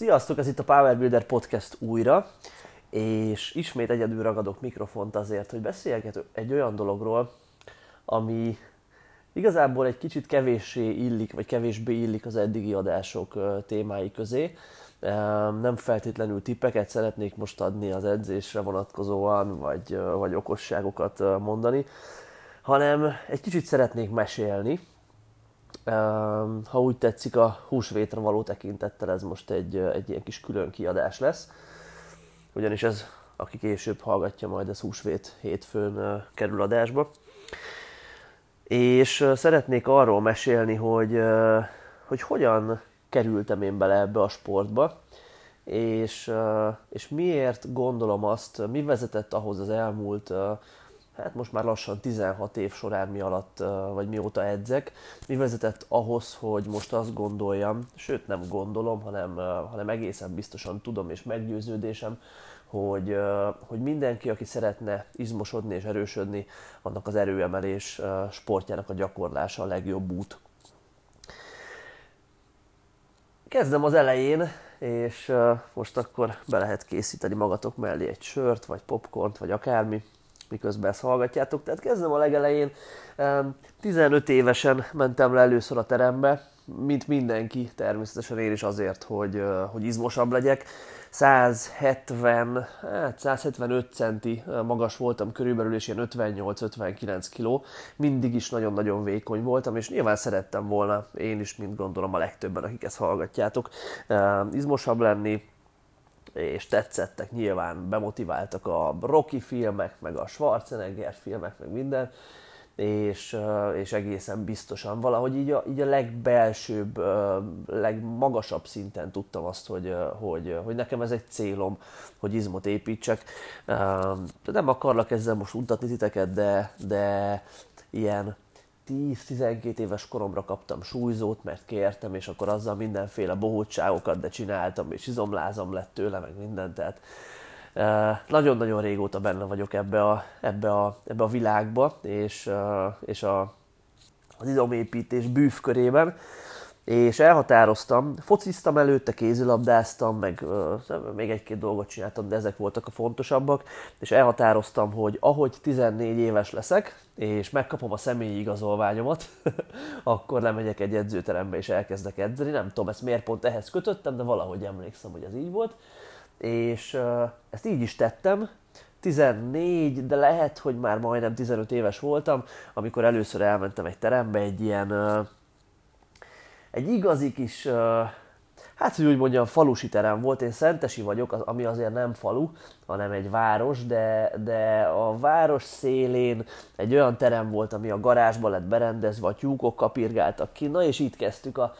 Sziasztok, ez itt a Power Builder Podcast újra, és ismét egyedül ragadok mikrofont azért, hogy beszéljek egy olyan dologról, ami igazából egy kicsit kevéssé illik, vagy kevésbé illik az eddigi adások témái közé. Nem feltétlenül tippeket szeretnék most adni az edzésre vonatkozóan, vagy, vagy okosságokat mondani, hanem egy kicsit szeretnék mesélni, ha úgy tetszik, a húsvétre való tekintettel ez most egy, egy ilyen kis külön kiadás lesz. Ugyanis ez, aki később hallgatja, majd ez húsvét hétfőn kerül adásba. És szeretnék arról mesélni, hogy, hogy hogyan kerültem én bele ebbe a sportba, és, és miért gondolom azt, mi vezetett ahhoz az elmúlt hát most már lassan 16 év során mi alatt, vagy mióta edzek, mi vezetett ahhoz, hogy most azt gondoljam, sőt nem gondolom, hanem, hanem egészen biztosan tudom és meggyőződésem, hogy, hogy mindenki, aki szeretne izmosodni és erősödni, annak az erőemelés sportjának a gyakorlása a legjobb út. Kezdem az elején, és most akkor be lehet készíteni magatok mellé egy sört, vagy popcornt, vagy akármi, miközben ezt hallgatjátok. Tehát kezdem a legelején. 15 évesen mentem le először a terembe, mint mindenki, természetesen én is azért, hogy, hogy izmosabb legyek. 170, hát 175 centi magas voltam körülbelül, és ilyen 58-59 kiló. Mindig is nagyon-nagyon vékony voltam, és nyilván szerettem volna, én is, mint gondolom a legtöbben, akik ezt hallgatjátok, izmosabb lenni, és tetszettek nyilván, bemotiváltak a Rocky filmek, meg a Schwarzenegger filmek, meg minden, és, és egészen biztosan valahogy így a, így a legbelsőbb, legmagasabb szinten tudtam azt, hogy, hogy, hogy nekem ez egy célom, hogy izmot építsek. Nem akarlak ezzel most untatni titeket, de, de ilyen 10-12 éves koromra kaptam súlyzót, mert kértem, és akkor azzal mindenféle bohótságokat de csináltam, és izomlázam lett tőle, meg minden, tehát nagyon-nagyon régóta benne vagyok ebbe a, ebbe a, ebbe a világba, és, és a, az izomépítés bűvkörében és elhatároztam, fociztam előtte, kézilabdáztam, meg uh, még egy-két dolgot csináltam, de ezek voltak a fontosabbak, és elhatároztam, hogy ahogy 14 éves leszek, és megkapom a személyi igazolványomat, akkor lemegyek egy edzőterembe, és elkezdek edzeni. Nem tudom, ezt miért pont ehhez kötöttem, de valahogy emlékszem, hogy ez így volt. És uh, ezt így is tettem, 14, de lehet, hogy már majdnem 15 éves voltam, amikor először elmentem egy terembe, egy ilyen uh, egy igazi kis, hát hogy úgy mondjam, falusi terem volt. Én Szentesi vagyok, ami azért nem falu, hanem egy város, de, de a város szélén egy olyan terem volt, ami a garázsba lett berendezve, a tyúkok kapirgáltak ki, na és itt kezdtük a,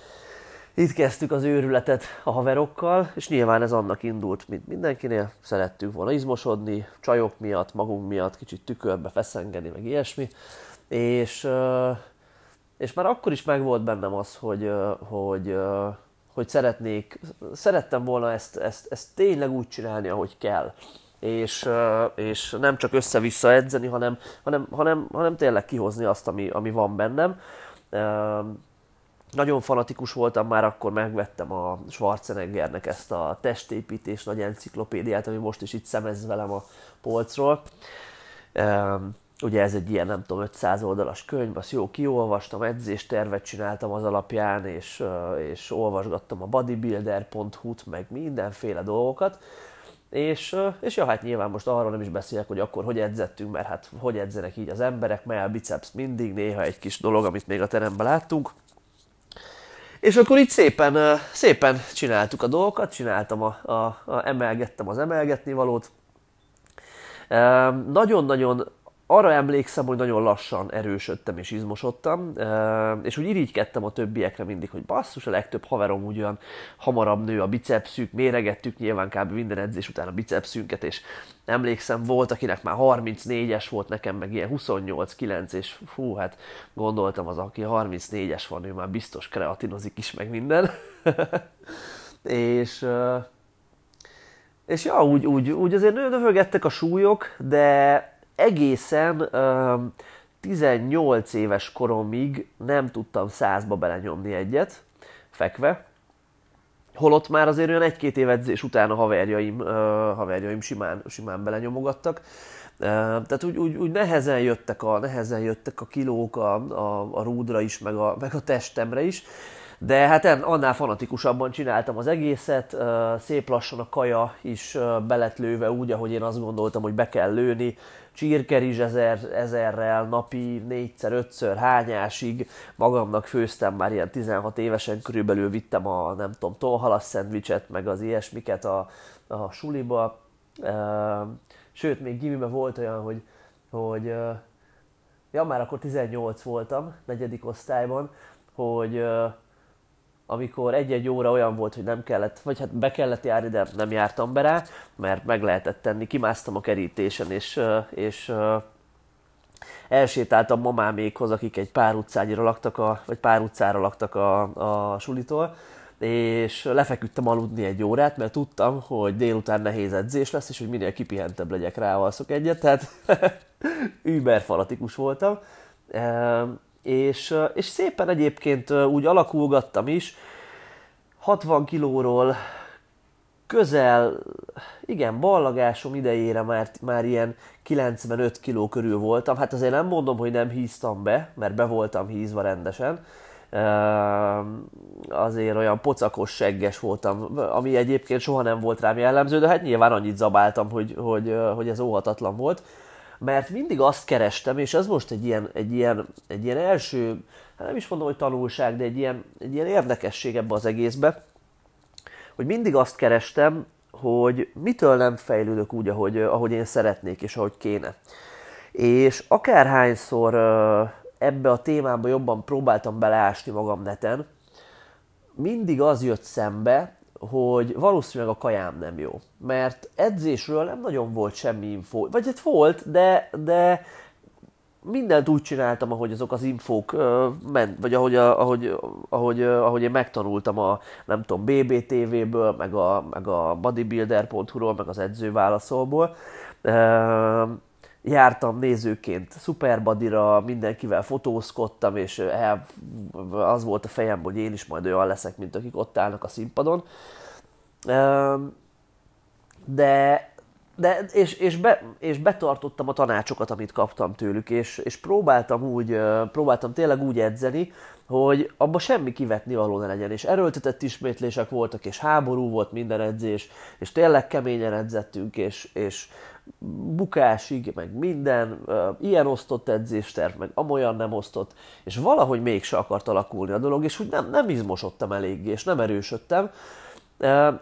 itt kezdtük az őrületet a haverokkal, és nyilván ez annak indult, mint mindenkinél. Szerettünk volna izmosodni, csajok miatt, magunk miatt, kicsit tükörbe feszengeni, meg ilyesmi. És és már akkor is megvolt bennem az, hogy, hogy, hogy szeretnék, szerettem volna ezt, ezt, ezt tényleg úgy csinálni, ahogy kell. És, és nem csak össze-vissza edzeni, hanem, hanem, hanem, hanem tényleg kihozni azt, ami, ami van bennem. Nagyon fanatikus voltam, már akkor megvettem a Schwarzeneggernek ezt a testépítés nagy enciklopédiát, ami most is itt szemez velem a polcról. Ugye ez egy ilyen, nem tudom, 500 oldalas könyv, azt jó kiolvastam, edzéstervet csináltam az alapján, és, és olvasgattam a bodybuilder.hu-t, meg mindenféle dolgokat. És, és ja, hát nyilván most arról nem is beszélek, hogy akkor hogy edzettünk, mert hát hogy edzenek így az emberek, mely a biceps mindig, néha egy kis dolog, amit még a teremben láttunk. És akkor így szépen, szépen csináltuk a dolgokat, csináltam a, a, a emelgettem az emelgetni valót. Nagyon-nagyon arra emlékszem, hogy nagyon lassan erősödtem és izmosodtam, és úgy irigykedtem a többiekre mindig, hogy basszus, a legtöbb haverom úgy olyan hamarabb nő a bicepszük, méregettük nyilván kb. minden edzés után a bicepszünket, és emlékszem, volt, akinek már 34-es volt, nekem meg ilyen 28-9, és fú, hát gondoltam az, aki 34-es van, ő már biztos kreatinozik is, meg minden. és és ja, úgy, úgy, úgy azért növögettek a súlyok, de egészen um, 18 éves koromig nem tudtam százba belenyomni egyet, fekve. Holott már azért olyan egy-két év után a haverjaim, uh, haverjaim simán, simán belenyomogattak. Uh, tehát úgy, úgy, úgy, nehezen, jöttek a, nehezen jöttek a kilók a, a, a rúdra is, meg a, meg a testemre is. De hát annál fanatikusabban csináltam az egészet, szép lassan a kaja is belet lőve úgy, ahogy én azt gondoltam, hogy be kell lőni, csirkerizs ezer, ezerrel, napi négyszer, ötször, hányásig, magamnak főztem már ilyen 16 évesen, körülbelül vittem a, nem tudom, tonhalas szendvicset, meg az ilyesmiket a, a suliba, sőt, még gimibe volt olyan, hogy, hogy ja, már akkor 18 voltam, negyedik osztályban, hogy amikor egy-egy óra olyan volt, hogy nem kellett, vagy hát be kellett járni, de nem jártam be rá, mert meg lehetett tenni, kimásztam a kerítésen, és, és elsétáltam mamámékhoz, akik egy pár utcányira laktak, a, vagy pár utcára laktak a, a sulitól, és lefeküdtem aludni egy órát, mert tudtam, hogy délután nehéz edzés lesz, és hogy minél kipihentebb legyek rá, alszok egyet, tehát über fanatikus voltam és, és szépen egyébként úgy alakulgattam is, 60 kilóról közel, igen, ballagásom idejére már, már ilyen 95 kiló körül voltam. Hát azért nem mondom, hogy nem híztam be, mert be voltam hízva rendesen. Azért olyan pocakos, segges voltam, ami egyébként soha nem volt rám jellemző, de hát nyilván annyit zabáltam, hogy, hogy, hogy ez óhatatlan volt mert mindig azt kerestem, és ez most egy ilyen, egy ilyen, egy ilyen első, hát nem is mondom, hogy tanulság, de egy ilyen, egy ilyen érdekesség ebbe az egészbe, hogy mindig azt kerestem, hogy mitől nem fejlődök úgy, ahogy, ahogy én szeretnék, és ahogy kéne. És akárhányszor ebbe a témába jobban próbáltam beleásni magam neten, mindig az jött szembe, hogy valószínűleg a kajám nem jó. Mert edzésről nem nagyon volt semmi info. Vagy hát volt, de, de mindent úgy csináltam, ahogy azok az infók uh, ment, vagy ahogy, ahogy, ahogy, ahogy én megtanultam a, nem tudom, BBTV-ből, meg a, meg a bodybuilder.hu-ról, meg az edzőválaszolból. Uh, jártam nézőként Superbadira, mindenkivel fotózkodtam, és el, az volt a fejem, hogy én is majd olyan leszek, mint akik ott állnak a színpadon. De, de és, és, be, és betartottam a tanácsokat, amit kaptam tőlük, és, és próbáltam úgy, próbáltam tényleg úgy edzeni, hogy abba semmi kivetni való ne legyen, és erőltetett ismétlések voltak, és háború volt minden edzés, és tényleg keményen edzettünk, és, és bukásig, meg minden, ilyen osztott edzésterv, meg amolyan nem osztott, és valahogy mégse akart alakulni a dolog, és úgy nem, nem izmosodtam eléggé, és nem erősödtem,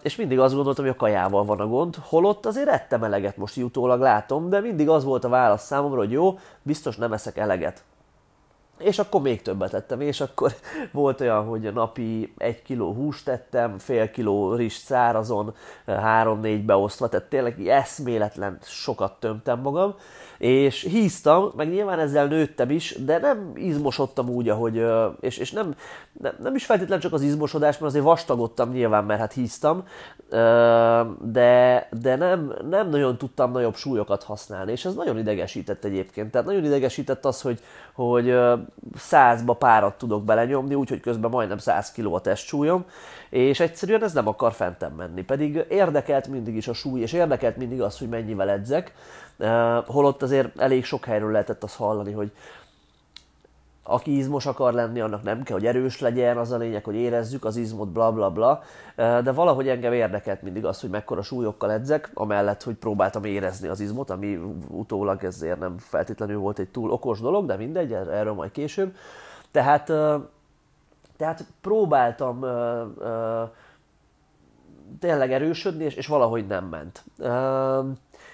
és mindig azt gondoltam, hogy a kajával van a gond, holott azért ettem eleget, most jutólag látom, de mindig az volt a válasz számomra, hogy jó, biztos nem eszek eleget. És akkor még többet tettem, és akkor volt olyan, hogy napi egy kiló húst tettem, fél kiló rizs szárazon, három-négy beosztva, tehát tényleg eszméletlen sokat tömtem magam, és híztam, meg nyilván ezzel nőttem is, de nem izmosodtam úgy, ahogy, és, és nem, nem, nem is feltétlenül csak az izmosodás, mert azért vastagodtam nyilván, mert hát híztam, de, de nem, nem nagyon tudtam nagyobb súlyokat használni, és ez nagyon idegesített egyébként. Tehát nagyon idegesített az, hogy, hogy százba párat tudok belenyomni, úgyhogy közben majdnem 100 kg a testsúlyom, és egyszerűen ez nem akar fentem menni. Pedig érdekelt mindig is a súly, és érdekelt mindig az, hogy mennyivel edzek, holott azért elég sok helyről lehetett azt hallani, hogy aki izmos akar lenni, annak nem kell, hogy erős legyen, az a lényeg, hogy érezzük az izmot, bla bla bla. De valahogy engem érdekelt mindig az, hogy mekkora súlyokkal edzek, amellett, hogy próbáltam érezni az izmot, ami utólag ezért nem feltétlenül volt egy túl okos dolog, de mindegy, er-, erről majd később. Tehát, tehát próbáltam tényleg erősödni, és, és valahogy nem ment.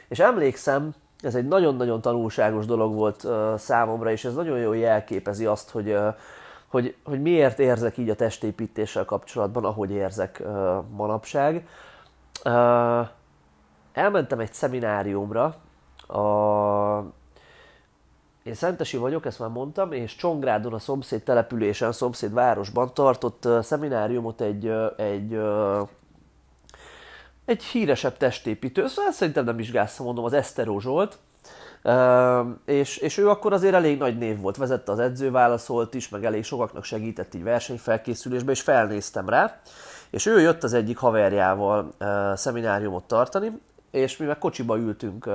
És emlékszem, ez egy nagyon-nagyon tanulságos dolog volt uh, számomra, és ez nagyon jól jelképezi azt, hogy, uh, hogy, hogy miért érzek így a testépítéssel kapcsolatban, ahogy érzek uh, manapság. Uh, elmentem egy szemináriumra, a, én Szentesi vagyok, ezt már mondtam, és Csongrádon a szomszéd településen, a szomszéd városban tartott szemináriumot egy, egy egy híresebb testépítő, szóval szerintem nem is gáz, mondom, az Eszteró Zsolt, és, és ő akkor azért elég nagy név volt, vezette az edzőválaszolt is, meg elég sokaknak segített így versenyfelkészülésbe, és felnéztem rá, És ő jött az egyik haverjával szemináriumot tartani, és mi meg kocsiba ültünk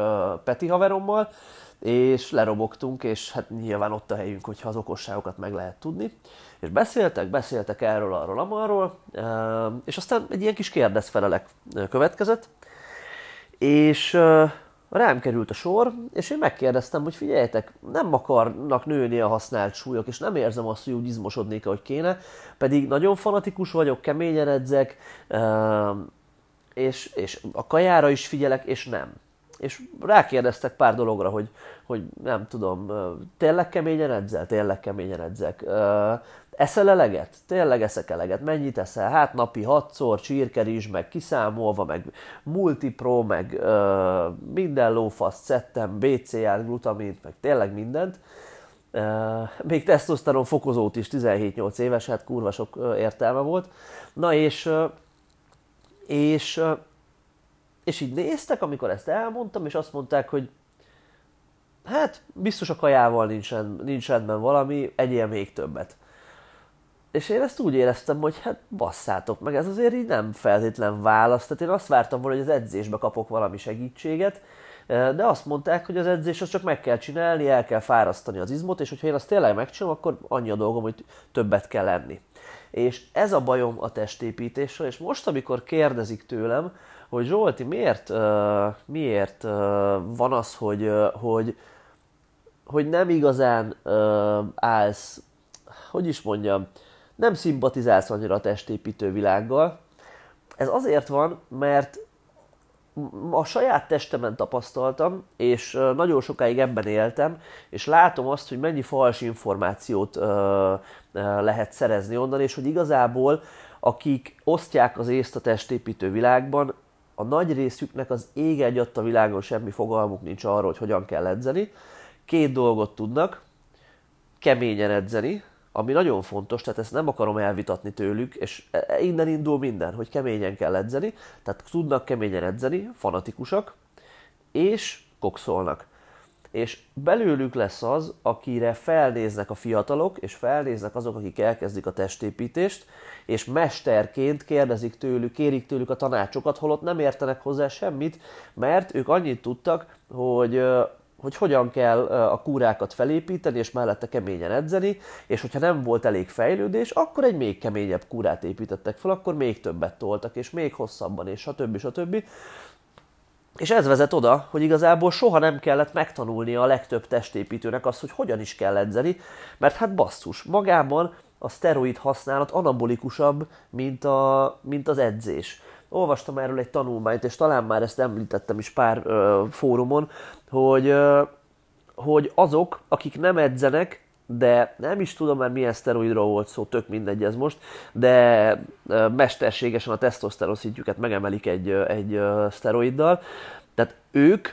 Peti haverommal, és lerobogtunk, és hát nyilván ott a helyünk, hogyha az okosságokat meg lehet tudni. És beszéltek, beszéltek erről, arról, amarról, és aztán egy ilyen kis kérdezfelelek következett, és rám került a sor, és én megkérdeztem, hogy figyeljetek, nem akarnak nőni a használt súlyok, és nem érzem azt, hogy úgy izmosodnék, ahogy kéne, pedig nagyon fanatikus vagyok, keményen edzek, és, és a kajára is figyelek, és nem. És rákérdeztek pár dologra, hogy, hogy nem tudom, tényleg keményen edzel? Tényleg keményen edzek. Eszel eleget? Tényleg eszek eleget. Mennyit eszel? Hát napi hatszor, csirkerizs, meg kiszámolva, meg multipro, meg ö, minden lófaszt szedtem, BCA-t, glutamint, meg tényleg mindent. Uh, még tesztoszteron fokozót is 17-8 éves, hát kurva sok értelme volt. Na és, és, és így néztek, amikor ezt elmondtam, és azt mondták, hogy hát biztos a kajával nincsen, nincs rendben valami, egyél még többet és én ezt úgy éreztem, hogy hát basszátok meg, ez azért így nem feltétlen válasz. Tehát én azt vártam volna, hogy az edzésbe kapok valami segítséget, de azt mondták, hogy az edzés az csak meg kell csinálni, el kell fárasztani az izmot, és hogyha én azt tényleg megcsinálom, akkor annyi a dolgom, hogy többet kell lenni. És ez a bajom a testépítéssel, és most, amikor kérdezik tőlem, hogy Zsolti, miért, miért van az, hogy, hogy, hogy nem igazán állsz, hogy is mondjam, nem szimpatizálsz annyira a testépítő világgal. Ez azért van, mert a saját testemen tapasztaltam, és nagyon sokáig ebben éltem, és látom azt, hogy mennyi fals információt lehet szerezni onnan, és hogy igazából akik osztják az észt a testépítő világban, a nagy részüknek az ég egy a világon semmi fogalmuk nincs arról, hogy hogyan kell edzeni. Két dolgot tudnak, keményen edzeni, ami nagyon fontos, tehát ezt nem akarom elvitatni tőlük, és e, e, innen indul minden, hogy keményen kell edzeni, tehát tudnak keményen edzeni, fanatikusak, és kokszolnak. És belőlük lesz az, akire felnéznek a fiatalok, és felnéznek azok, akik elkezdik a testépítést, és mesterként kérdezik tőlük, kérik tőlük a tanácsokat, holott nem értenek hozzá semmit, mert ők annyit tudtak, hogy hogy hogyan kell a kúrákat felépíteni, és mellette keményen edzeni, és hogyha nem volt elég fejlődés, akkor egy még keményebb kúrát építettek fel, akkor még többet toltak, és még hosszabban, és stb. stb. És ez vezet oda, hogy igazából soha nem kellett megtanulni a legtöbb testépítőnek azt, hogy hogyan is kell edzeni, mert hát basszus, magában a szteroid használat anabolikusabb, mint, a, mint az edzés. Olvastam erről egy tanulmányt, és talán már ezt említettem is pár ö, fórumon, hogy, ö, hogy azok, akik nem edzenek, de nem is tudom már milyen szteroidról volt szó, tök mindegy ez most, de mesterségesen a tesztoszteron szintjüket megemelik egy, egy szteroiddal, tehát ők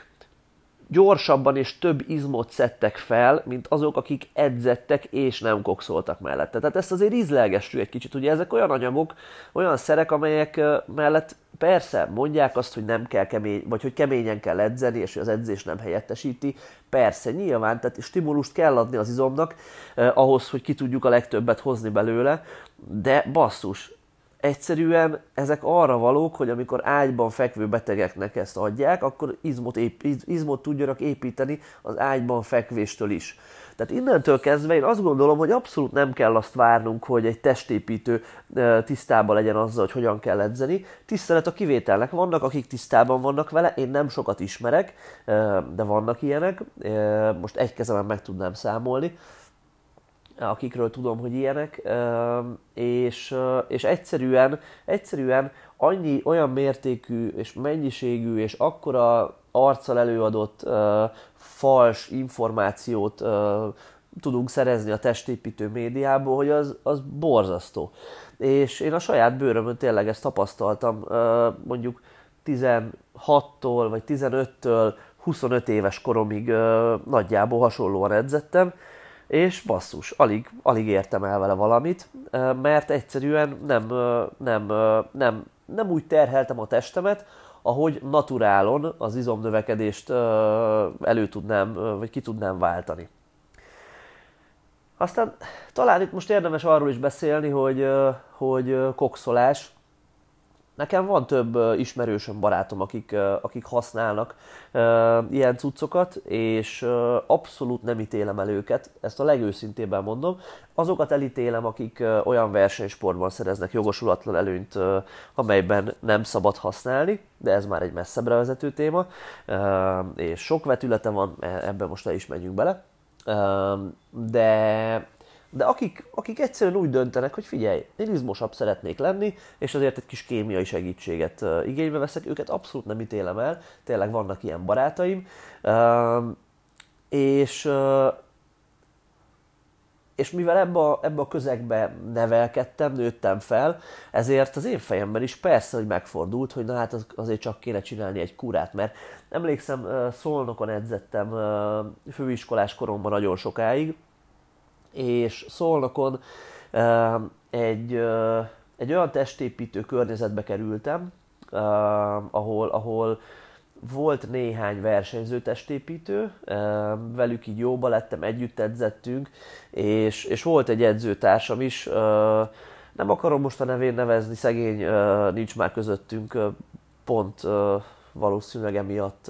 gyorsabban és több izmot szedtek fel, mint azok, akik edzettek és nem kokszoltak mellette. Tehát ezt azért ízlelgessük egy kicsit. Ugye ezek olyan anyagok, olyan szerek, amelyek mellett persze mondják azt, hogy nem kell kemény, vagy hogy keményen kell edzeni, és hogy az edzés nem helyettesíti. Persze, nyilván, tehát stimulust kell adni az izomnak eh, ahhoz, hogy ki tudjuk a legtöbbet hozni belőle, de basszus, egyszerűen ezek arra valók, hogy amikor ágyban fekvő betegeknek ezt adják, akkor izmot, ép, izmot tudjanak építeni az ágyban fekvéstől is. Tehát innentől kezdve én azt gondolom, hogy abszolút nem kell azt várnunk, hogy egy testépítő tisztában legyen azzal, hogy hogyan kell edzeni. Tisztelet a kivételnek. Vannak, akik tisztában vannak vele, én nem sokat ismerek, de vannak ilyenek. Most egy kezemen meg tudnám számolni akikről tudom, hogy ilyenek, és, és egyszerűen, egyszerűen annyi olyan mértékű és mennyiségű és akkora arccal előadott fals információt tudunk szerezni a testépítő médiából, hogy az, az borzasztó. És én a saját bőrömön tényleg ezt tapasztaltam, mondjuk 16-tól vagy 15-től 25 éves koromig nagyjából hasonlóan edzettem, és basszus, alig, alig értem el vele valamit, mert egyszerűen nem, nem, nem, nem úgy terheltem a testemet, ahogy naturálon az izomnövekedést elő tudnám, vagy ki tudnám váltani. Aztán talán itt most érdemes arról is beszélni, hogy, hogy kokszolás, Nekem van több ismerősöm, barátom, akik, akik használnak ilyen cuccokat, és abszolút nem ítélem el őket, ezt a legőszintébben mondom. Azokat elítélem, akik olyan versenysportban szereznek jogosulatlan előnyt, amelyben nem szabad használni, de ez már egy messzebbre vezető téma, és sok vetülete van, e, ebben most le is megyünk bele. De de akik, akik egyszerűen úgy döntenek, hogy figyelj, én izmosabb szeretnék lenni, és azért egy kis kémiai segítséget igénybe veszek, őket abszolút nem ítélem el, tényleg vannak ilyen barátaim, és, és mivel ebbe a, ebbe a közegbe nevelkedtem, nőttem fel, ezért az én fejemben is persze, hogy megfordult, hogy na hát az, azért csak kéne csinálni egy kurát, mert emlékszem, Szolnokon edzettem főiskolás koromban nagyon sokáig, és Szolnokon egy, egy olyan testépítő környezetbe kerültem, ahol, ahol volt néhány versenyző testépítő, velük így jóba lettem, együtt edzettünk, és, és volt egy edzőtársam is, nem akarom most a nevén nevezni, szegény nincs már közöttünk, pont valószínűleg emiatt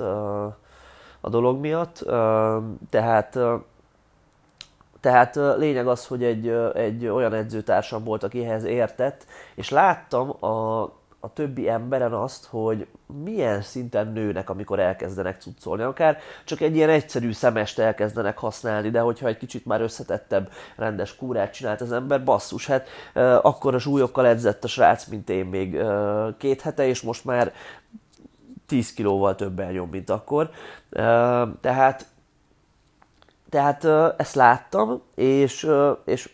a dolog miatt, tehát tehát lényeg az, hogy egy, egy olyan edzőtársam volt, akihez értett, és láttam a, a többi emberen azt, hogy milyen szinten nőnek, amikor elkezdenek cuccolni. Akár csak egy ilyen egyszerű szemest elkezdenek használni, de hogyha egy kicsit már összetettebb, rendes kúrát csinált az ember, basszus, hát akkor a súlyokkal edzett a srác, mint én még két hete, és most már 10 kilóval többen nyom, mint akkor. Tehát tehát ezt láttam, és, és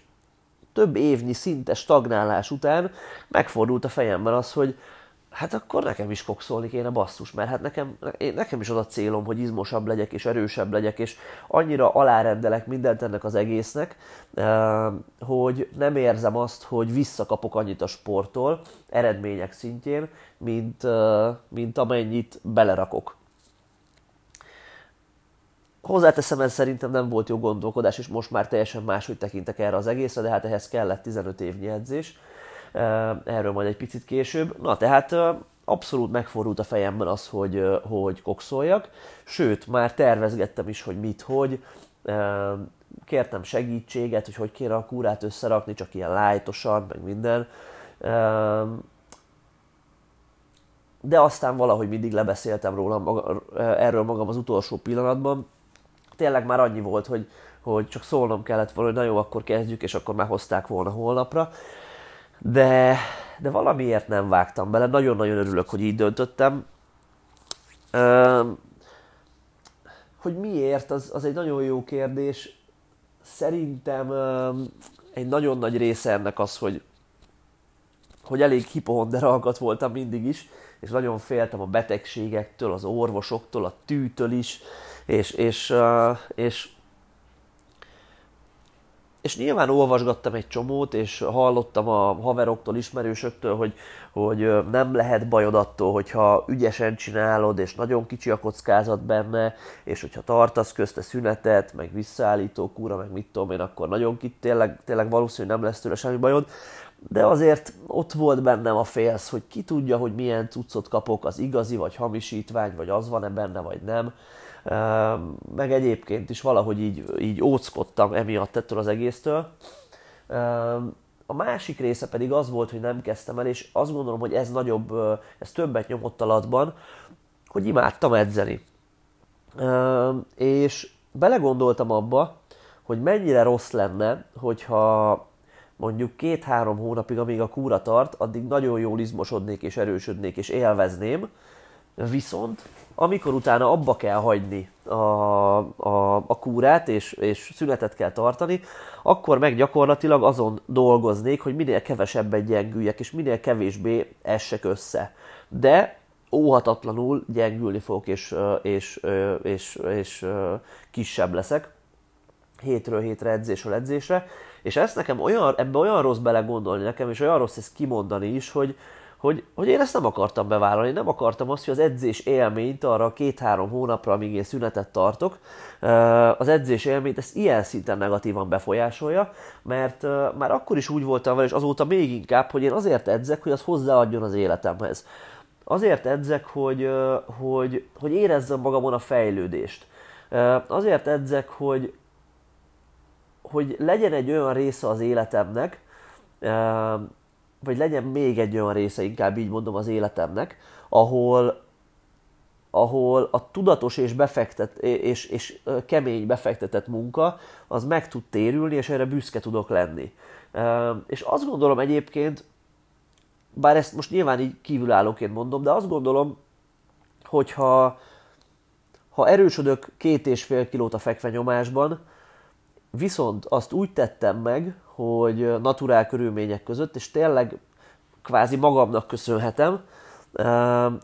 több évnyi szintes stagnálás után megfordult a fejemben az, hogy hát akkor nekem is kokszolni kéne basszus, mert hát nekem, nekem is az a célom, hogy izmosabb legyek és erősebb legyek, és annyira alárendelek mindent ennek az egésznek, hogy nem érzem azt, hogy visszakapok annyit a sporttól, eredmények szintjén, mint, mint amennyit belerakok. Hozzáteszem, ez szerintem nem volt jó gondolkodás, és most már teljesen máshogy tekintek erre az egészre, de hát ehhez kellett 15 évnyi edzés. Erről majd egy picit később. Na, tehát abszolút megfordult a fejemben az, hogy, hogy kokszoljak. Sőt, már tervezgettem is, hogy mit, hogy. Kértem segítséget, hogy hogy kéne a kúrát összerakni, csak ilyen lájtosan, meg minden. De aztán valahogy mindig lebeszéltem róla erről magam az utolsó pillanatban, tényleg már annyi volt, hogy, hogy csak szólnom kellett volna, hogy na jó, akkor kezdjük, és akkor már hozták volna holnapra. De, de valamiért nem vágtam bele, nagyon-nagyon örülök, hogy így döntöttem. Üm, hogy miért, az, az egy nagyon jó kérdés. Szerintem üm, egy nagyon nagy része ennek az, hogy, hogy elég hipohonderalkat voltam mindig is, és nagyon féltem a betegségektől, az orvosoktól, a tűtől is, és, és, és, és nyilván olvasgattam egy csomót, és hallottam a haveroktól, ismerősöktől, hogy, hogy nem lehet bajod attól, hogyha ügyesen csinálod, és nagyon kicsi a kockázat benne, és hogyha tartasz közte szünetet, meg visszaállító kúra, meg mit tudom én, akkor nagyon kit, tényleg, tényleg valószínűleg nem lesz tőle semmi bajod. De azért ott volt bennem a félsz, hogy ki tudja, hogy milyen cuccot kapok, az igazi, vagy hamisítvány, vagy az van-e benne, vagy nem meg egyébként is valahogy így, így óckodtam emiatt ettől az egésztől. A másik része pedig az volt, hogy nem kezdtem el, és azt gondolom, hogy ez nagyobb, ez többet nyomott alatban, hogy imádtam edzeni. És belegondoltam abba, hogy mennyire rossz lenne, hogyha mondjuk két-három hónapig, amíg a kúra tart, addig nagyon jól izmosodnék és erősödnék és élvezném, viszont amikor utána abba kell hagyni a, a, a kúrát, és, és szünetet kell tartani, akkor meg gyakorlatilag azon dolgoznék, hogy minél kevesebben gyengüljek, és minél kevésbé essek össze. De óhatatlanul gyengülni fogok, és, és, és, és, és kisebb leszek hétről hétre, edzésről edzésre, és ezt nekem olyan, ebbe olyan rossz belegondolni nekem, és olyan rossz ezt kimondani is, hogy, hogy, hogy én ezt nem akartam bevállalni, nem akartam azt, hogy az edzés élményt arra két-három hónapra, amíg én szünetet tartok, az edzés élményt ezt ilyen szinten negatívan befolyásolja, mert már akkor is úgy voltam vele, és azóta még inkább, hogy én azért edzek, hogy az hozzáadjon az életemhez. Azért edzek, hogy, hogy, hogy érezzem magamon a fejlődést. Azért edzek, hogy, hogy legyen egy olyan része az életemnek, vagy legyen még egy olyan része, inkább így mondom, az életemnek, ahol, ahol a tudatos és, befektet, és, és kemény befektetett munka az meg tud térülni, és erre büszke tudok lenni. És azt gondolom egyébként, bár ezt most nyilván így kívülállóként mondom, de azt gondolom, hogyha ha erősödök két és fél kilót a fekvenyomásban, viszont azt úgy tettem meg, hogy naturál körülmények között, és tényleg kvázi magamnak köszönhetem,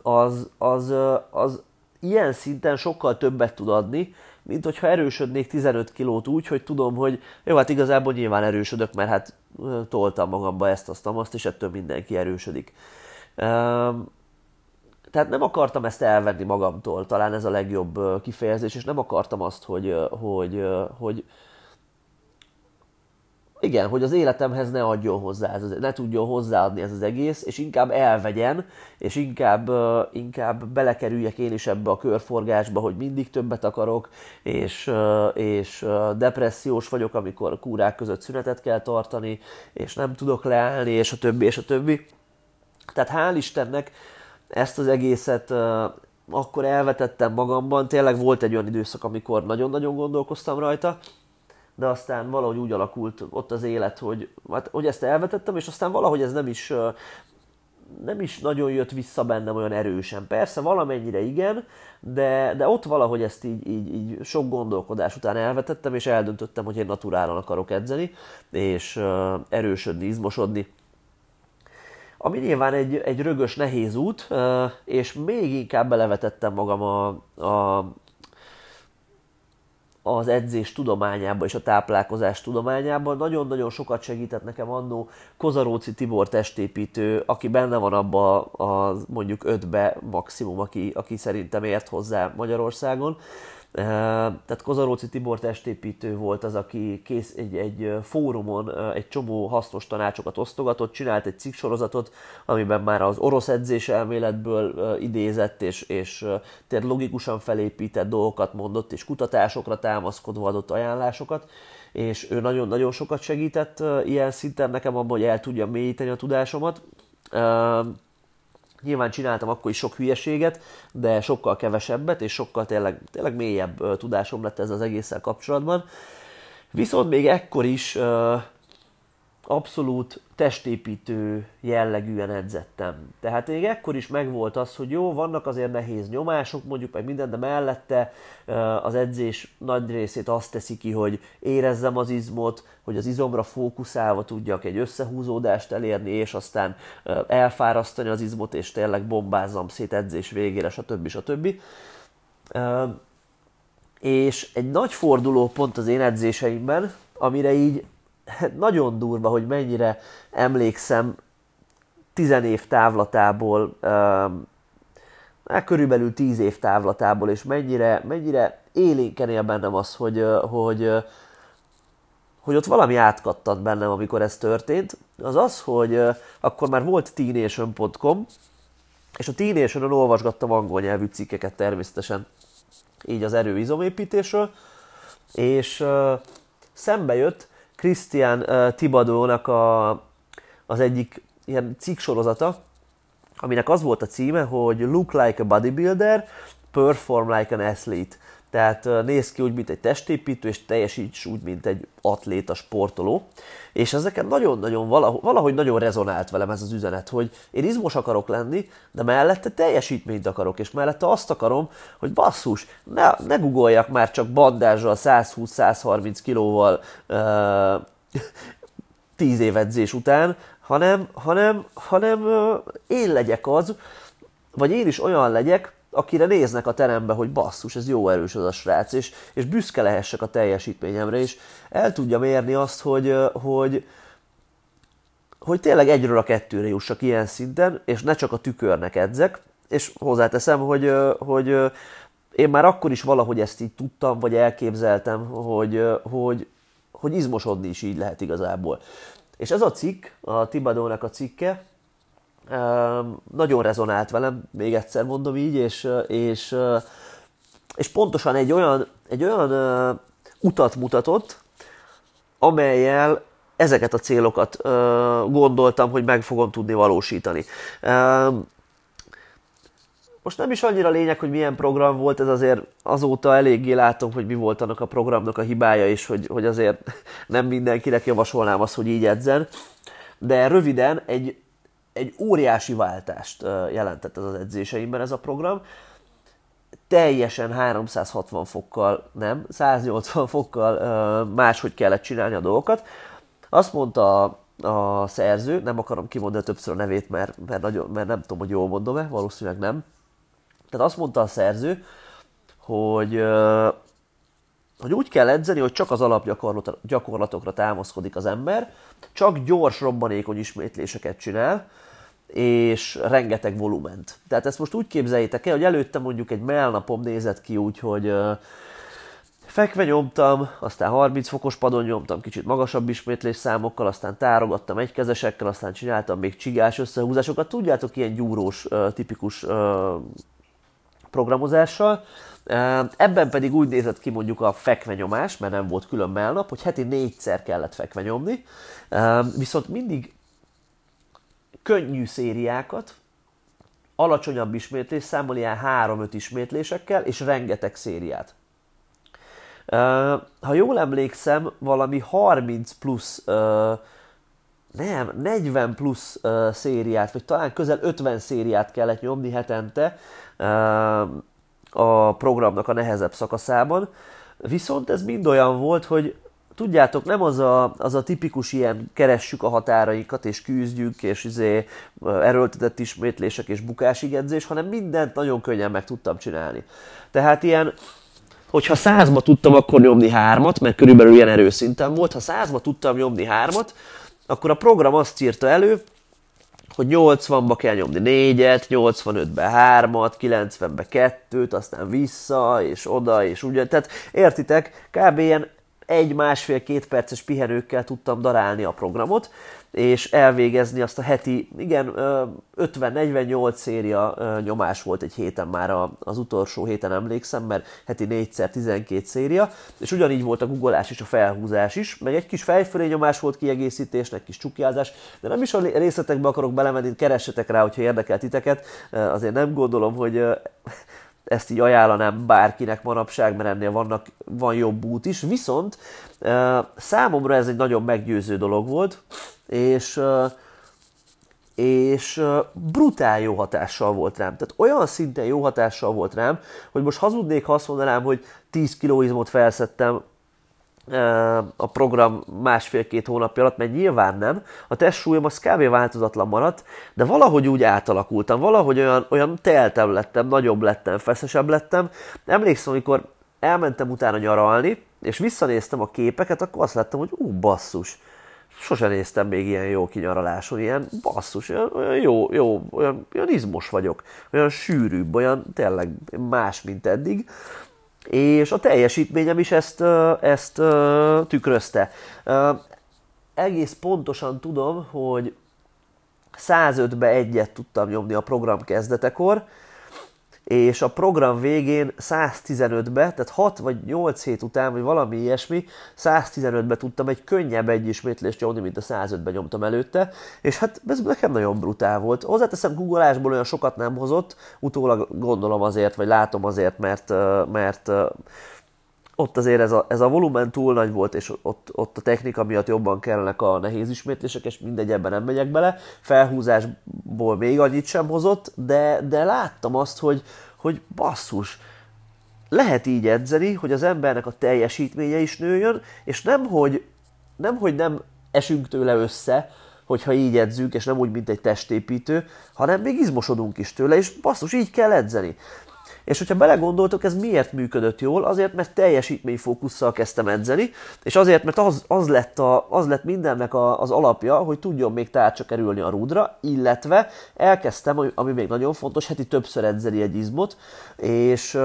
az, az, az ilyen szinten sokkal többet tud adni, mint hogyha erősödnék 15 kilót úgy, hogy tudom, hogy jó, hát igazából nyilván erősödök, mert hát toltam magamba ezt, azt, azt, és ettől mindenki erősödik. Tehát nem akartam ezt elvenni magamtól, talán ez a legjobb kifejezés, és nem akartam azt, hogy, hogy, hogy, igen, hogy az életemhez ne adjon hozzá, ez ne tudjon hozzáadni ez az egész, és inkább elvegyen, és inkább, inkább belekerüljek én is ebbe a körforgásba, hogy mindig többet akarok, és, és depressziós vagyok, amikor kúrák között szünetet kell tartani, és nem tudok leállni, és a többi, és a többi. Tehát hál' Istennek ezt az egészet akkor elvetettem magamban, tényleg volt egy olyan időszak, amikor nagyon-nagyon gondolkoztam rajta, de aztán valahogy úgy alakult ott az élet, hogy, hát, hogy ezt elvetettem, és aztán valahogy ez nem is, nem is nagyon jött vissza bennem olyan erősen. Persze valamennyire igen, de, de ott valahogy ezt így, így, így sok gondolkodás után elvetettem, és eldöntöttem, hogy én naturálon akarok edzeni, és erősödni, izmosodni. Ami nyilván egy, egy rögös, nehéz út, és még inkább belevetettem magam a, a az edzés tudományában és a táplálkozás tudományában. Nagyon-nagyon sokat segített nekem annó Kozaróci Tibor testépítő, aki benne van abba a mondjuk ötbe maximum, aki, aki szerintem ért hozzá Magyarországon. Tehát Kozaróci Tibor testépítő volt az, aki kész egy, egy fórumon egy csomó hasznos tanácsokat osztogatott, csinált egy cikksorozatot, amiben már az orosz edzés elméletből idézett, és, és tényleg logikusan felépített dolgokat mondott, és kutatásokra támaszkodva adott ajánlásokat, és ő nagyon-nagyon sokat segített ilyen szinten nekem abban, hogy el tudjam mélyíteni a tudásomat. Nyilván csináltam akkor is sok hülyeséget, de sokkal kevesebbet, és sokkal tényleg, tényleg mélyebb tudásom lett ez az egésszel kapcsolatban. Viszont még ekkor is abszolút testépítő jellegűen edzettem. Tehát még ekkor is megvolt az, hogy jó, vannak azért nehéz nyomások, mondjuk meg minden, de mellette az edzés nagy részét azt teszi ki, hogy érezzem az izmot, hogy az izomra fókuszálva tudjak egy összehúzódást elérni, és aztán elfárasztani az izmot, és tényleg bombázzam szét edzés végére, stb. stb. És egy nagy forduló pont az én edzéseimben, amire így nagyon durva, hogy mennyire emlékszem tizen év távlatából, hát körülbelül tíz év távlatából, és mennyire, mennyire élénken él bennem az, hogy, hogy, hogy ott valami átkattant bennem, amikor ez történt, az az, hogy akkor már volt teenation.com, és a teenation olvasgattam angol nyelvű cikkeket természetesen, így az erőizomépítésről, és szembe jött Christian uh, Tibadónak a, az egyik ilyen cikksorozata, aminek az volt a címe, hogy Look like a bodybuilder, perform like an athlete. Tehát néz ki úgy, mint egy testépítő, és teljesíts úgy, mint egy atléta, sportoló. És ezeken nagyon-nagyon valahogy, valahogy nagyon rezonált velem ez az üzenet, hogy én izmos akarok lenni, de mellette teljesítményt akarok, és mellette azt akarom, hogy basszus, ne, ne guggoljak már csak bandázsal 120-130 kilóval uh, 10 év edzés után, hanem, hanem, hanem uh, én legyek az, vagy én is olyan legyek, akire néznek a terembe, hogy basszus, ez jó erős az a srác, és, és büszke lehessek a teljesítményemre, és el tudja mérni azt, hogy, hogy, hogy tényleg egyről a kettőre jussak ilyen szinten, és ne csak a tükörnek edzek, és hozzáteszem, hogy, hogy én már akkor is valahogy ezt így tudtam, vagy elképzeltem, hogy, hogy, hogy izmosodni is így lehet igazából. És ez a cikk, a Tibadónak a cikke, nagyon rezonált velem, még egyszer mondom így, és, és, és pontosan egy olyan, egy olyan utat mutatott, amelyel ezeket a célokat gondoltam, hogy meg fogom tudni valósítani. Most nem is annyira lényeg, hogy milyen program volt, ez azért azóta eléggé látom, hogy mi volt annak a programnak a hibája, és hogy, hogy azért nem mindenkinek javasolnám azt, hogy így edzen. De röviden egy, egy óriási váltást jelentett ez az edzéseimben ez a program. Teljesen 360 fokkal, nem, 180 fokkal máshogy kellett csinálni a dolgokat. Azt mondta a, szerző, nem akarom kimondani többször a nevét, mert, mert, nagyon, mert nem tudom, hogy jól mondom-e, valószínűleg nem, tehát azt mondta a szerző, hogy, hogy úgy kell edzeni, hogy csak az alapgyakorlatokra támaszkodik az ember, csak gyors, robbanékony ismétléseket csinál, és rengeteg volument. Tehát ezt most úgy képzeljétek el, hogy előtte mondjuk egy melnapom nézett ki úgy, hogy fekve nyomtam, aztán 30 fokos padon nyomtam kicsit magasabb ismétlés számokkal, aztán tárogattam egykezesekkel, aztán csináltam még csigás összehúzásokat. Tudjátok, ilyen gyúrós, tipikus programozással. Ebben pedig úgy nézett ki mondjuk a fekvenyomás, mert nem volt külön melnap, hogy heti négyszer kellett fekvenyomni, viszont mindig könnyű szériákat, alacsonyabb ismétlés számmal ilyen 3-5 ismétlésekkel, és rengeteg szériát. Ha jól emlékszem, valami 30 plusz, nem, 40 plusz szériát, vagy talán közel 50 szériát kellett nyomni hetente, a programnak a nehezebb szakaszában. Viszont ez mind olyan volt, hogy tudjátok, nem az a, az a tipikus ilyen keressük a határainkat, és küzdjük, és izé, erőltetett ismétlések és bukásig edzés, hanem mindent nagyon könnyen meg tudtam csinálni. Tehát ilyen, hogyha százba tudtam akkor nyomni hármat, mert körülbelül ilyen erőszinten volt, ha százba tudtam nyomni hármat, akkor a program azt írta elő, hogy 80-ba kell nyomni 4-et, 85-be 3-at, 90-be 2-t, aztán vissza, és oda, és ugye. Tehát értitek, kb. ilyen egy, másfél, két perces pihenőkkel tudtam darálni a programot, és elvégezni azt a heti, igen, 50-48 széria nyomás volt egy héten már az utolsó héten emlékszem, mert heti 4-szer 12 széria, és ugyanígy volt a googolás és a felhúzás is, meg egy kis fejfölé nyomás volt kiegészítésnek, kis csukjázás, de nem is a részletekbe akarok belemenni, keressetek rá, hogyha érdekel titeket, azért nem gondolom, hogy ezt így ajánlanám bárkinek manapság, mert ennél vannak, van jobb út is, viszont számomra ez egy nagyon meggyőző dolog volt, és és brutál jó hatással volt rám. Tehát olyan szinten jó hatással volt rám, hogy most hazudnék, ha azt mondanám, hogy 10 kilóizmot felszettem a program másfél-két hónapja alatt, mert nyilván nem. A testsúlyom az kb. változatlan maradt, de valahogy úgy átalakultam, valahogy olyan, olyan teltem lettem, nagyobb lettem, feszesebb lettem. Emlékszem, amikor elmentem utána nyaralni, és visszanéztem a képeket, akkor azt láttam, hogy ú, basszus, sose néztem még ilyen jó kinyaraláson, ilyen basszus, olyan, olyan jó, jó, olyan, olyan izmos vagyok, olyan sűrűbb, olyan tényleg más, mint eddig és a teljesítményem is ezt, ezt tükrözte. Egész pontosan tudom, hogy 105-be egyet tudtam nyomni a program kezdetekor, és a program végén 115-be, tehát 6 vagy 8 hét után, vagy valami ilyesmi, 115-be tudtam egy könnyebb egyismétlést nyomni, mint a 105-be nyomtam előtte, és hát ez nekem nagyon brutál volt. Hozzáteszem, googleásból olyan sokat nem hozott, utólag gondolom azért, vagy látom azért, mert, mert ott azért ez a, ez a volumen túl nagy volt, és ott, ott a technika miatt jobban kellenek a nehéz ismétlések, és mindegy, ebben nem megyek bele. Felhúzásból még annyit sem hozott, de, de láttam azt, hogy, hogy basszus, lehet így edzeni, hogy az embernek a teljesítménye is nőjön, és nem, hogy nem, hogy nem esünk tőle össze, hogyha így edzünk, és nem úgy, mint egy testépítő, hanem még izmosodunk is tőle, és basszus, így kell edzeni. És hogyha belegondoltok, ez miért működött jól? Azért, mert teljesítményfókusszal kezdtem edzeni, és azért, mert az, az, lett, a, az lett mindennek a, az alapja, hogy tudjon még tárcsa kerülni a rúdra, illetve elkezdtem, ami még nagyon fontos, heti többször edzeni egy izmot, és,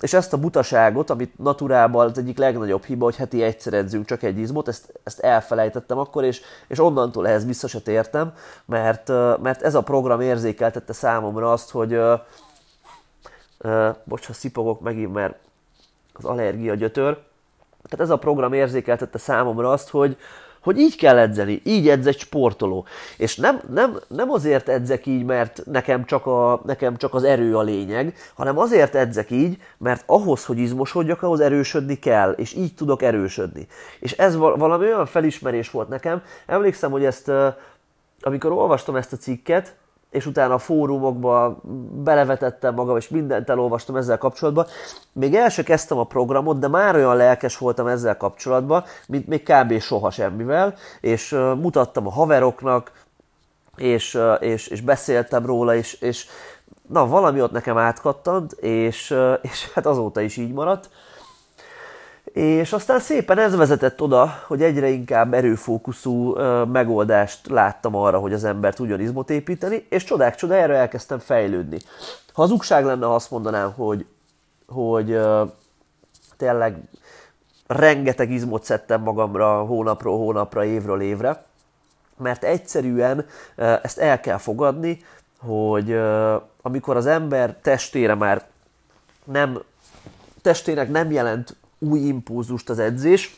és ezt a butaságot, amit naturában az egyik legnagyobb hiba, hogy heti egyszer edzünk csak egy izmot, ezt, ezt elfelejtettem akkor, és, és onnantól ehhez vissza se tértem, mert, mert ez a program érzékeltette számomra azt, hogy bocs, ha szipogok megint, mert az allergia gyötör, tehát ez a program érzékeltette számomra azt, hogy, hogy így kell edzeni, így edz egy sportoló. És nem, nem, nem azért edzek így, mert nekem csak, a, nekem csak az erő a lényeg, hanem azért edzek így, mert ahhoz, hogy izmosodjak, ahhoz erősödni kell, és így tudok erősödni. És ez valami olyan felismerés volt nekem. Emlékszem, hogy ezt, amikor olvastam ezt a cikket, és utána a fórumokba belevetettem magam, és mindent elolvastam ezzel kapcsolatban. Még el se kezdtem a programot, de már olyan lelkes voltam ezzel kapcsolatban, mint még kb. soha semmivel, és mutattam a haveroknak, és, és, és beszéltem róla, és, és na, valami ott nekem átkattant, és, és hát azóta is így maradt. És aztán szépen ez vezetett oda, hogy egyre inkább erőfókuszú megoldást láttam arra, hogy az ember tudjon izmot építeni, és csodák csodájára elkezdtem fejlődni. Ha hazugság lenne, ha azt mondanám, hogy, hogy tényleg rengeteg izmot szedtem magamra hónapról hónapra, évről évre, mert egyszerűen ezt el kell fogadni, hogy amikor az ember testére már nem, testének nem jelent új impulzust az edzés,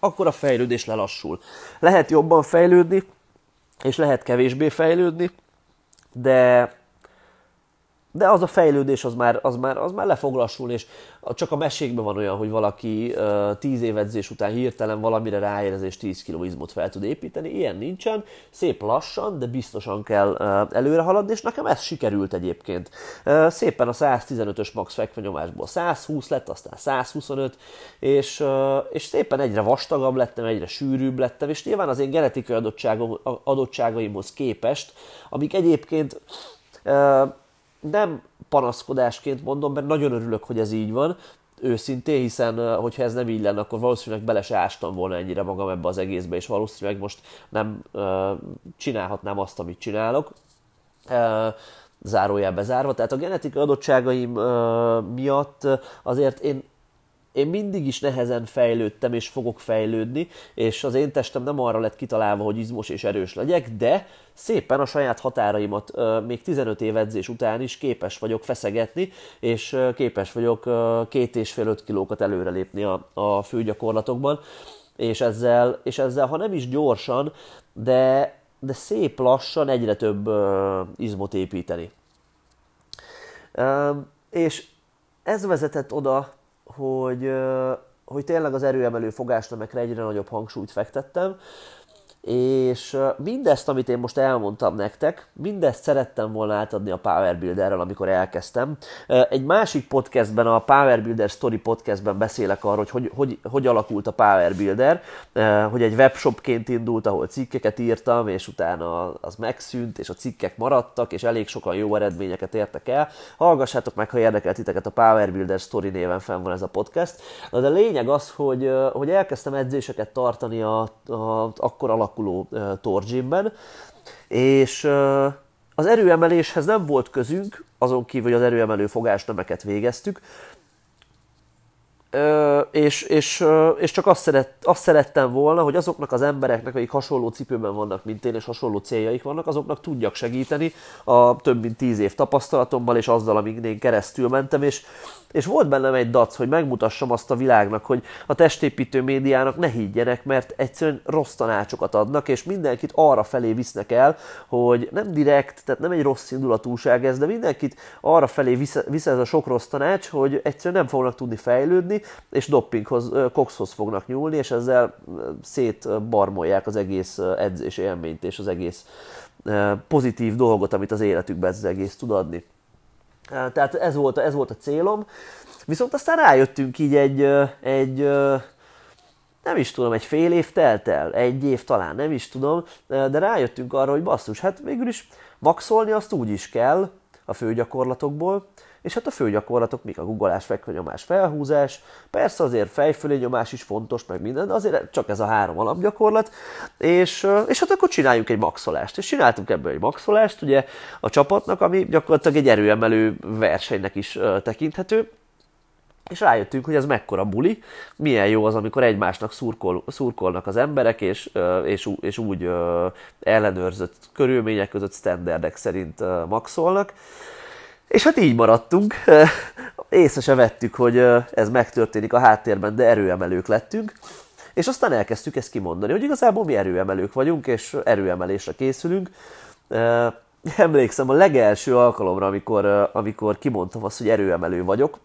akkor a fejlődés lelassul. Lehet jobban fejlődni, és lehet kevésbé fejlődni, de de az a fejlődés az már, az már, az már le fog lassulni, és csak a mesékben van olyan, hogy valaki uh, tíz év edzés után hirtelen valamire ráérez, és 10 kg izmot fel tud építeni. Ilyen nincsen, szép lassan, de biztosan kell uh, előre haladni, és nekem ez sikerült egyébként. Uh, szépen a 115-ös max fekvenyomásból 120 lett, aztán 125, és, uh, és szépen egyre vastagabb lettem, egyre sűrűbb lettem, és nyilván az én genetikai adottságaimhoz képest, amik egyébként uh, nem panaszkodásként mondom, mert nagyon örülök, hogy ez így van, őszintén, hiszen hogyha ez nem így lenne, akkor valószínűleg bele se ástam volna ennyire magam ebbe az egészbe, és valószínűleg most nem uh, csinálhatnám azt, amit csinálok. Zárójelbe zárva. Tehát a genetikai adottságaim miatt azért én én mindig is nehezen fejlődtem, és fogok fejlődni, és az én testem nem arra lett kitalálva, hogy izmos és erős legyek, de szépen a saját határaimat még 15 év edzés után is képes vagyok feszegetni, és képes vagyok két és fél öt kilókat előrelépni a, a főgyakorlatokban, és ezzel, és ezzel, ha nem is gyorsan, de, de szép lassan egyre több izmot építeni. És ez vezetett oda, hogy, hogy tényleg az erőemelő fogásnemekre egyre nagyobb hangsúlyt fektettem, és mindezt, amit én most elmondtam nektek, mindezt szerettem volna átadni a Power Builderrel, amikor elkezdtem. Egy másik podcastben, a Power Builder Story podcastben beszélek arról, hogy hogy, hogy, hogy alakult a Power Builder, hogy egy webshopként indult, ahol cikkeket írtam, és utána az megszűnt, és a cikkek maradtak, és elég sokan jó eredményeket értek el. Hallgassátok meg, ha érdekel titeket, a Power Builder Story néven fenn van ez a podcast. De a lényeg az, hogy, hogy elkezdtem edzéseket tartani a, a, akkor alak alakuló torgymben, és az erőemeléshez nem volt közünk, azon kívül, hogy az erőemelő fogásnemeket végeztük, és, és, és csak azt, szeret, azt szerettem volna, hogy azoknak az embereknek, akik hasonló cipőben vannak, mint én, és hasonló céljaik vannak, azoknak tudjak segíteni a több mint tíz év tapasztalatommal, és azzal, amíg én keresztül mentem, és, és volt bennem egy dac, hogy megmutassam azt a világnak, hogy a testépítő médiának ne higgyenek, mert egyszerűen rossz tanácsokat adnak, és mindenkit arra felé visznek el, hogy nem direkt, tehát nem egy rossz indulatúság ez, de mindenkit arra felé visz, visz ez a sok rossz tanács, hogy egyszerűen nem fognak tudni fejlődni, és doppinghoz, kokszhoz fognak nyúlni, és ezzel szétbarmolják az egész edzés élményt, és az egész pozitív dolgot, amit az életükben ez az egész tud adni. Tehát ez volt, ez volt a célom. Viszont aztán rájöttünk így egy, egy nem is tudom, egy fél év telt el, egy év talán, nem is tudom, de rájöttünk arra, hogy basszus, hát végül is maxolni azt úgy is kell, a főgyakorlatokból, és hát a főgyakorlatok mik a guggolás, fekvőnyomás, felhúzás, persze azért fejfölé nyomás is fontos, meg minden, de azért csak ez a három alapgyakorlat, és, és hát akkor csináljuk egy maxolást. És csináltunk ebből egy maxolást, ugye a csapatnak, ami gyakorlatilag egy erőemelő versenynek is tekinthető, és rájöttünk, hogy ez mekkora buli, milyen jó az, amikor egymásnak szurkol, szurkolnak az emberek, és, és, és úgy ellenőrzött körülmények között standardek szerint maxolnak. És hát így maradtunk. Észre se vettük, hogy ez megtörténik a háttérben, de erőemelők lettünk. És aztán elkezdtük ezt kimondani, hogy igazából mi erőemelők vagyunk, és erőemelésre készülünk. Emlékszem a legelső alkalomra, amikor, amikor kimondtam azt, hogy erőemelő vagyok,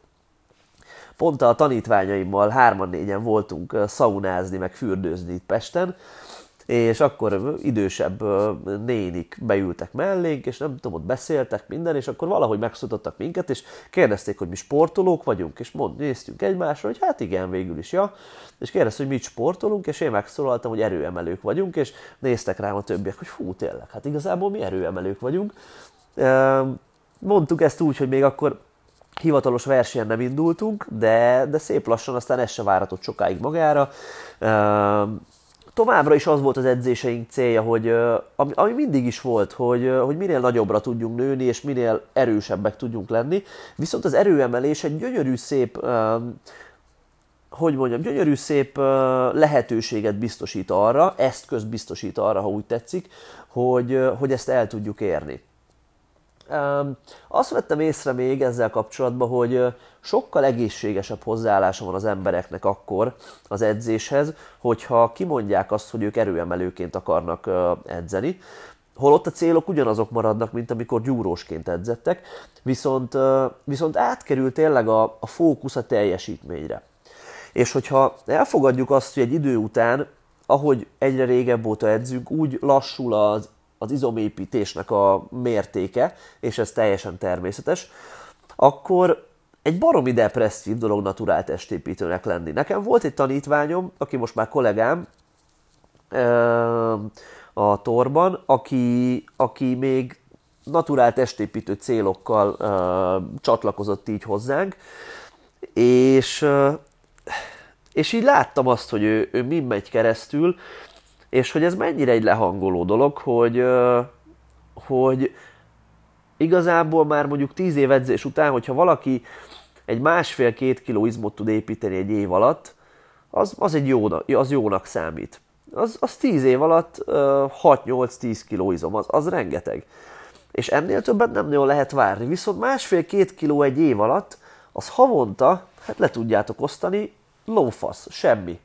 pont a tanítványaimmal hárman-négyen voltunk szaunázni, meg fürdőzni itt Pesten, és akkor idősebb nénik beültek mellénk, és nem tudom, ott beszéltek minden, és akkor valahogy megszólítottak minket, és kérdezték, hogy mi sportolók vagyunk, és mond, néztünk egymásra, hogy hát igen, végül is, ja, és kérdezték, hogy mit sportolunk, és én megszólaltam, hogy erőemelők vagyunk, és néztek rám a többiek, hogy fú, tényleg, hát igazából mi erőemelők vagyunk. Mondtuk ezt úgy, hogy még akkor hivatalos versenyen nem indultunk, de, de szép lassan aztán ez se váratott sokáig magára. Továbbra is az volt az edzéseink célja, hogy ami, ami mindig is volt, hogy, hogy minél nagyobbra tudjunk nőni, és minél erősebbek tudjunk lenni. Viszont az erőemelés egy gyönyörű szép hogy mondjam, gyönyörű szép lehetőséget biztosít arra, eszköz biztosít arra, ha úgy tetszik, hogy, hogy ezt el tudjuk érni. Azt vettem észre még ezzel kapcsolatban, hogy sokkal egészségesebb hozzáállása van az embereknek akkor az edzéshez, hogyha kimondják azt, hogy ők erőemelőként akarnak edzeni, holott a célok ugyanazok maradnak, mint amikor gyúrósként edzettek, viszont, viszont átkerül tényleg a, a fókusz a teljesítményre. És hogyha elfogadjuk azt, hogy egy idő után, ahogy egyre régebb óta edzünk, úgy lassul az az izomépítésnek a mértéke, és ez teljesen természetes, akkor egy baromi depresszív dolog naturál testépítőnek lenni. Nekem volt egy tanítványom, aki most már kollégám a torban, aki, aki még naturál testépítő célokkal csatlakozott így hozzánk, és, és így láttam azt, hogy ő, ő mi megy keresztül, és hogy ez mennyire egy lehangoló dolog, hogy, hogy igazából már mondjuk 10 év edzés után, hogyha valaki egy másfél-két kiló izmot tud építeni egy év alatt, az, az, egy jó, az jónak számít. Az, az 10 év alatt 6-8-10 kiló izom, az, az rengeteg. És ennél többet nem nagyon lehet várni. Viszont másfél-két kiló egy év alatt, az havonta, hát le tudjátok osztani, lófasz, semmi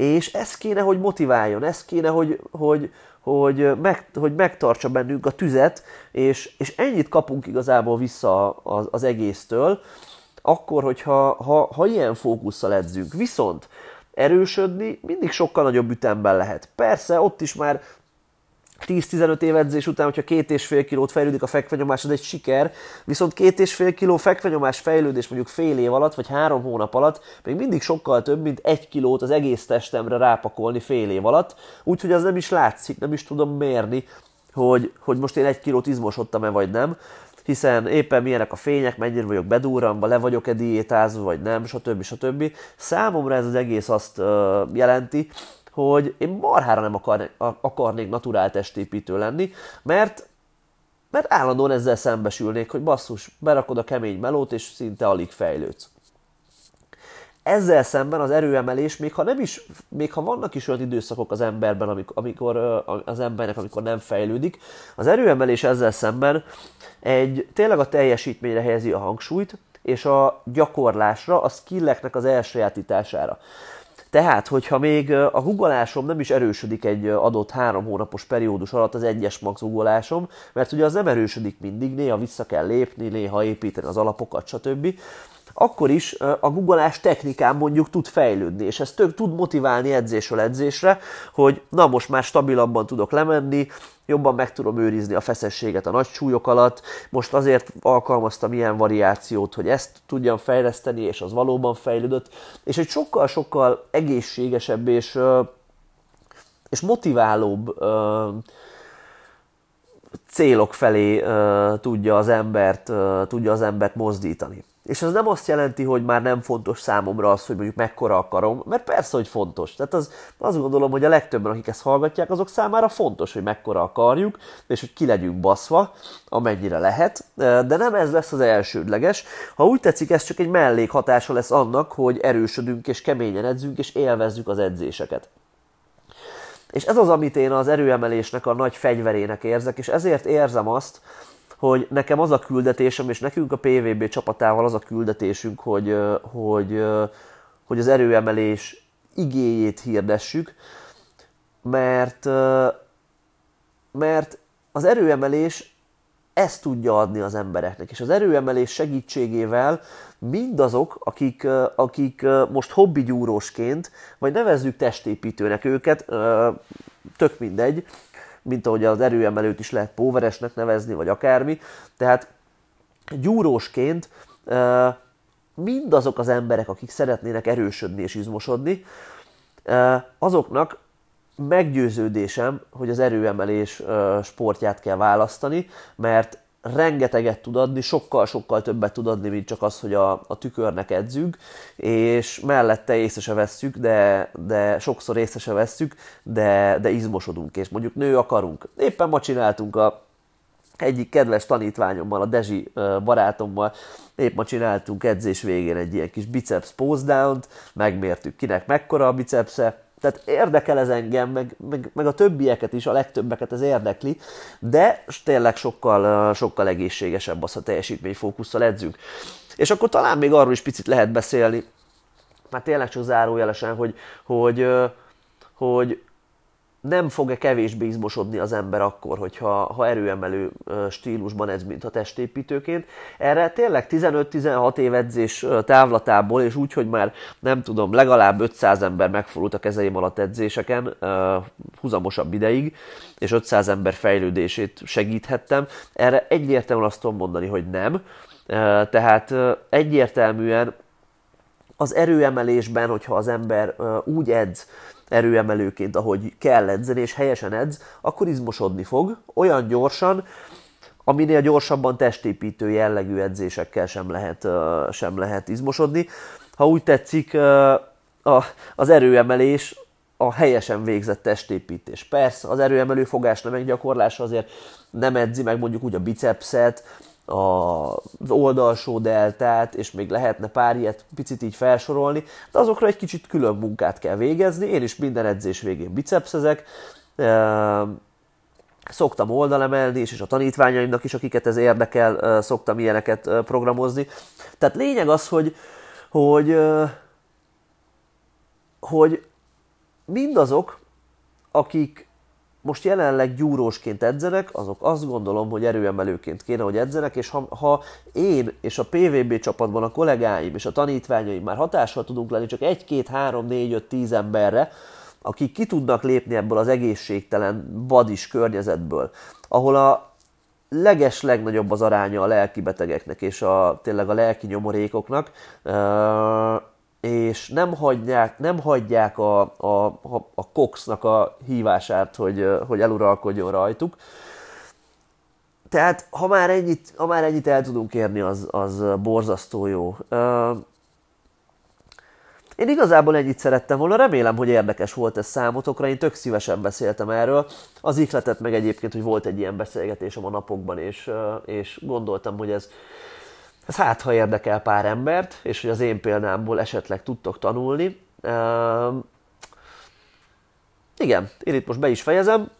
és ez kéne, hogy motiváljon, ez kéne, hogy, hogy, hogy, meg, hogy megtartsa bennünk a tüzet, és, és ennyit kapunk igazából vissza az, az egésztől, akkor, hogyha ha, ha ilyen fókusszal edzünk. Viszont erősödni mindig sokkal nagyobb ütemben lehet. Persze, ott is már 10-15 év edzés után, hogyha két és fél kilót fejlődik a fekvenyomás, az egy siker, viszont két és fél kiló fekvenyomás fejlődés mondjuk fél év alatt, vagy három hónap alatt, még mindig sokkal több, mint egy kilót az egész testemre rápakolni fél év alatt, úgyhogy az nem is látszik, nem is tudom mérni, hogy, hogy most én egy kilót izmosodtam-e vagy nem, hiszen éppen milyenek a fények, mennyire vagyok bedúramba, le vagyok-e diétázva, vagy nem, stb. stb. Számomra ez az egész azt jelenti, hogy én marhára nem akarnék, akarnék naturál testépítő lenni, mert mert állandóan ezzel szembesülnék, hogy basszus, berakod a kemény melót, és szinte alig fejlődsz. Ezzel szemben az erőemelés, még ha, nem is, még ha vannak is olyan időszakok az emberben, amikor, amikor az embernek, amikor nem fejlődik, az erőemelés ezzel szemben egy tényleg a teljesítményre helyezi a hangsúlyt, és a gyakorlásra, a skilleknek az elsajátítására. Tehát, hogyha még a huggolásom nem is erősödik egy adott három hónapos periódus alatt az egyes max huggolásom, mert ugye az nem erősödik mindig, néha vissza kell lépni, néha építeni az alapokat, stb akkor is a googleás technikán mondjuk tud fejlődni, és ez tök tud motiválni edzésről edzésre, hogy na most már stabilabban tudok lemenni, jobban meg tudom őrizni a feszességet a nagy súlyok alatt, most azért alkalmaztam ilyen variációt, hogy ezt tudjam fejleszteni, és az valóban fejlődött, és egy sokkal-sokkal egészségesebb és, és motiválóbb célok felé tudja, az embert, tudja az embert mozdítani. És ez nem azt jelenti, hogy már nem fontos számomra az, hogy mondjuk mekkora akarom, mert persze, hogy fontos. Tehát az, azt gondolom, hogy a legtöbben, akik ezt hallgatják, azok számára fontos, hogy mekkora akarjuk, és hogy ki legyünk baszva, amennyire lehet, de nem ez lesz az elsődleges. Ha úgy tetszik, ez csak egy mellékhatása lesz annak, hogy erősödünk és keményen edzünk, és élvezzük az edzéseket. És ez az, amit én az erőemelésnek a nagy fegyverének érzek, és ezért érzem azt, hogy nekem az a küldetésem, és nekünk a PVB csapatával az a küldetésünk, hogy, hogy, hogy az erőemelés igéjét hirdessük, mert, mert az erőemelés ezt tudja adni az embereknek, és az erőemelés segítségével mindazok, akik, akik most hobbigyúrósként, vagy nevezzük testépítőnek őket, tök mindegy, mint ahogy az erőemelőt is lehet póveresnek nevezni, vagy akármi. Tehát gyúrósként mindazok az emberek, akik szeretnének erősödni és izmosodni, azoknak meggyőződésem, hogy az erőemelés sportját kell választani, mert rengeteget tud adni, sokkal-sokkal többet tud adni, mint csak az, hogy a, a tükörnek edzünk, és mellette észre se vesszük, de, de sokszor észre se vesszük, de, de izmosodunk, és mondjuk nő akarunk. Éppen ma csináltunk a egyik kedves tanítványommal, a Dezsi barátommal, épp ma csináltunk edzés végén egy ilyen kis biceps pose down megmértük kinek mekkora a bicepsze, tehát érdekel ez engem, meg, meg, meg a többieket is, a legtöbbeket ez érdekli, de tényleg sokkal, sokkal egészségesebb az, ha teljesítményfókusszal edzünk. És akkor talán még arról is picit lehet beszélni, már tényleg csak zárójelesen, hogy, hogy, hogy nem fog-e kevésbé izmosodni az ember akkor, hogyha ha erőemelő stílusban edz, mint a testépítőként. Erre tényleg 15-16 év edzés távlatából, és úgy, hogy már nem tudom, legalább 500 ember megfordult a kezeim alatt edzéseken, húzamosabb ideig, és 500 ember fejlődését segíthettem. Erre egyértelműen azt tudom mondani, hogy nem. Tehát egyértelműen az erőemelésben, hogyha az ember úgy edz, erőemelőként, ahogy kell edzeni, és helyesen edz, akkor izmosodni fog, olyan gyorsan, aminél gyorsabban testépítő jellegű edzésekkel sem lehet, sem lehet izmosodni. Ha úgy tetszik, az erőemelés a helyesen végzett testépítés. Persze, az erőemelő fogásnak meggyakorlása azért nem edzi meg mondjuk úgy a bicepset, az oldalsó deltát, és még lehetne pár ilyet picit így felsorolni, de azokra egy kicsit külön munkát kell végezni. Én is minden edzés végén bicepszezek, szoktam oldalemelni, és a tanítványaimnak is, akiket ez érdekel, szoktam ilyeneket programozni. Tehát lényeg az, hogy, hogy, hogy mindazok, akik most jelenleg gyúrósként edzenek, azok azt gondolom, hogy erőemelőként kéne, hogy edzenek, és ha, ha én és a PVB csapatban a kollégáim és a tanítványaim már hatással tudunk lenni csak egy, két, három, négy, öt, tíz emberre, akik ki tudnak lépni ebből az egészségtelen, vadis környezetből, ahol a leges legnagyobb az aránya a lelki betegeknek és a, tényleg a lelki nyomorékoknak, és nem hagyják, nem hagyják a, a, a Coxnak a hívását, hogy, hogy eluralkodjon rajtuk. Tehát ha már ennyit, ha már ennyit el tudunk érni, az, az borzasztó jó. Én igazából ennyit szerettem volna, remélem, hogy érdekes volt ez számotokra, én tök szívesen beszéltem erről. Az ihletet meg egyébként, hogy volt egy ilyen beszélgetésem a napokban, és, és gondoltam, hogy ez, ez hát, ha érdekel pár embert, és hogy az én példámból esetleg tudtok tanulni. Uh, igen, én itt most be is fejezem.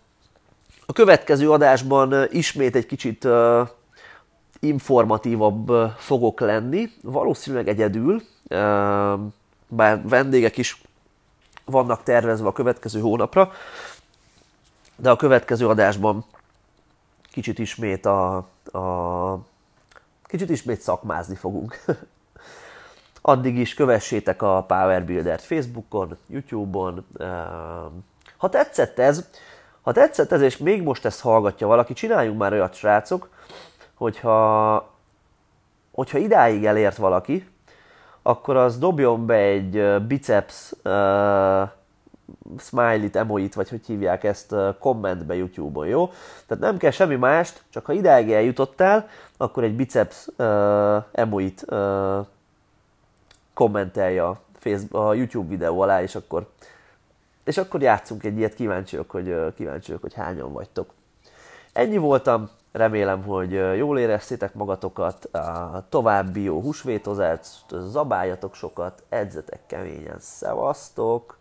A következő adásban ismét egy kicsit uh, informatívabb fogok lenni, valószínűleg egyedül, uh, bár vendégek is vannak tervezve a következő hónapra, de a következő adásban kicsit ismét a, a Kicsit ismét szakmázni fogunk. Addig is kövessétek a Power Builder-t Facebookon, Youtube-on. Ehm, ha tetszett ez, ha tetszett ez, és még most ezt hallgatja valaki, csináljunk már olyat, srácok, hogyha, hogyha idáig elért valaki, akkor az dobjon be egy biceps smiley-t, emoit, vagy hogy hívják ezt kommentbe YouTube-on, jó? Tehát nem kell semmi mást, csak ha ideig eljutottál, akkor egy biceps uh, emoit uh, kommentelj a, Facebook, a YouTube videó alá, és akkor, és akkor játszunk egy ilyet, kíváncsiak, hogy, kíváncsiak, hogy hányan vagytok. Ennyi voltam, remélem, hogy jól éreztétek magatokat, további jó húsvétozást, zabáljatok sokat, edzetek keményen, szevasztok!